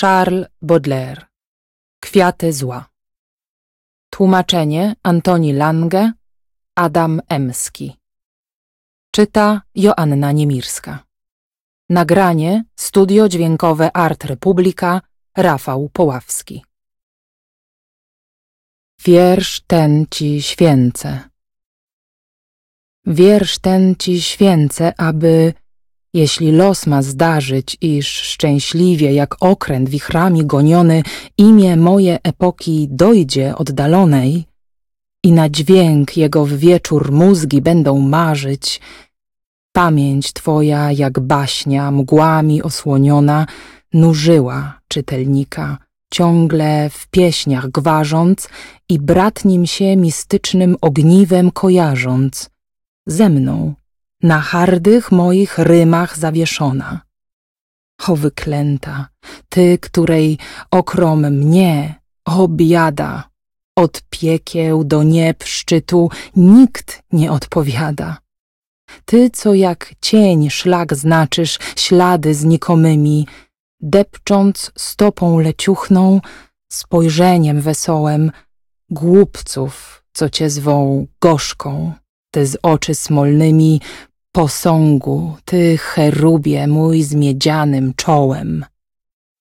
Charles Baudelaire. Kwiaty zła. Tłumaczenie Antoni Lange Adam Emski. Czyta Joanna Niemirska. Nagranie Studio Dźwiękowe Art Republika Rafał Poławski. Wiersz ten ci święcę. Wiersz ten ci święcę, aby jeśli los ma zdarzyć, iż szczęśliwie jak okręt wichrami goniony imię moje epoki dojdzie oddalonej i na dźwięk jego w wieczór mózgi będą marzyć, pamięć twoja jak baśnia mgłami osłoniona nużyła czytelnika, ciągle w pieśniach gwarząc i bratnim się mistycznym ogniwem kojarząc, ze mną na hardych moich rymach zawieszona. O wyklęta, ty, której okrom mnie, o biada, od piekieł do nieb szczytu nikt nie odpowiada. Ty, co jak cień szlak znaczysz ślady znikomymi, depcząc stopą leciuchną, spojrzeniem wesołem, głupców, co cię zwą gorzką, ty z oczy smolnymi, posągu, ty cherubie mój z miedzianym czołem.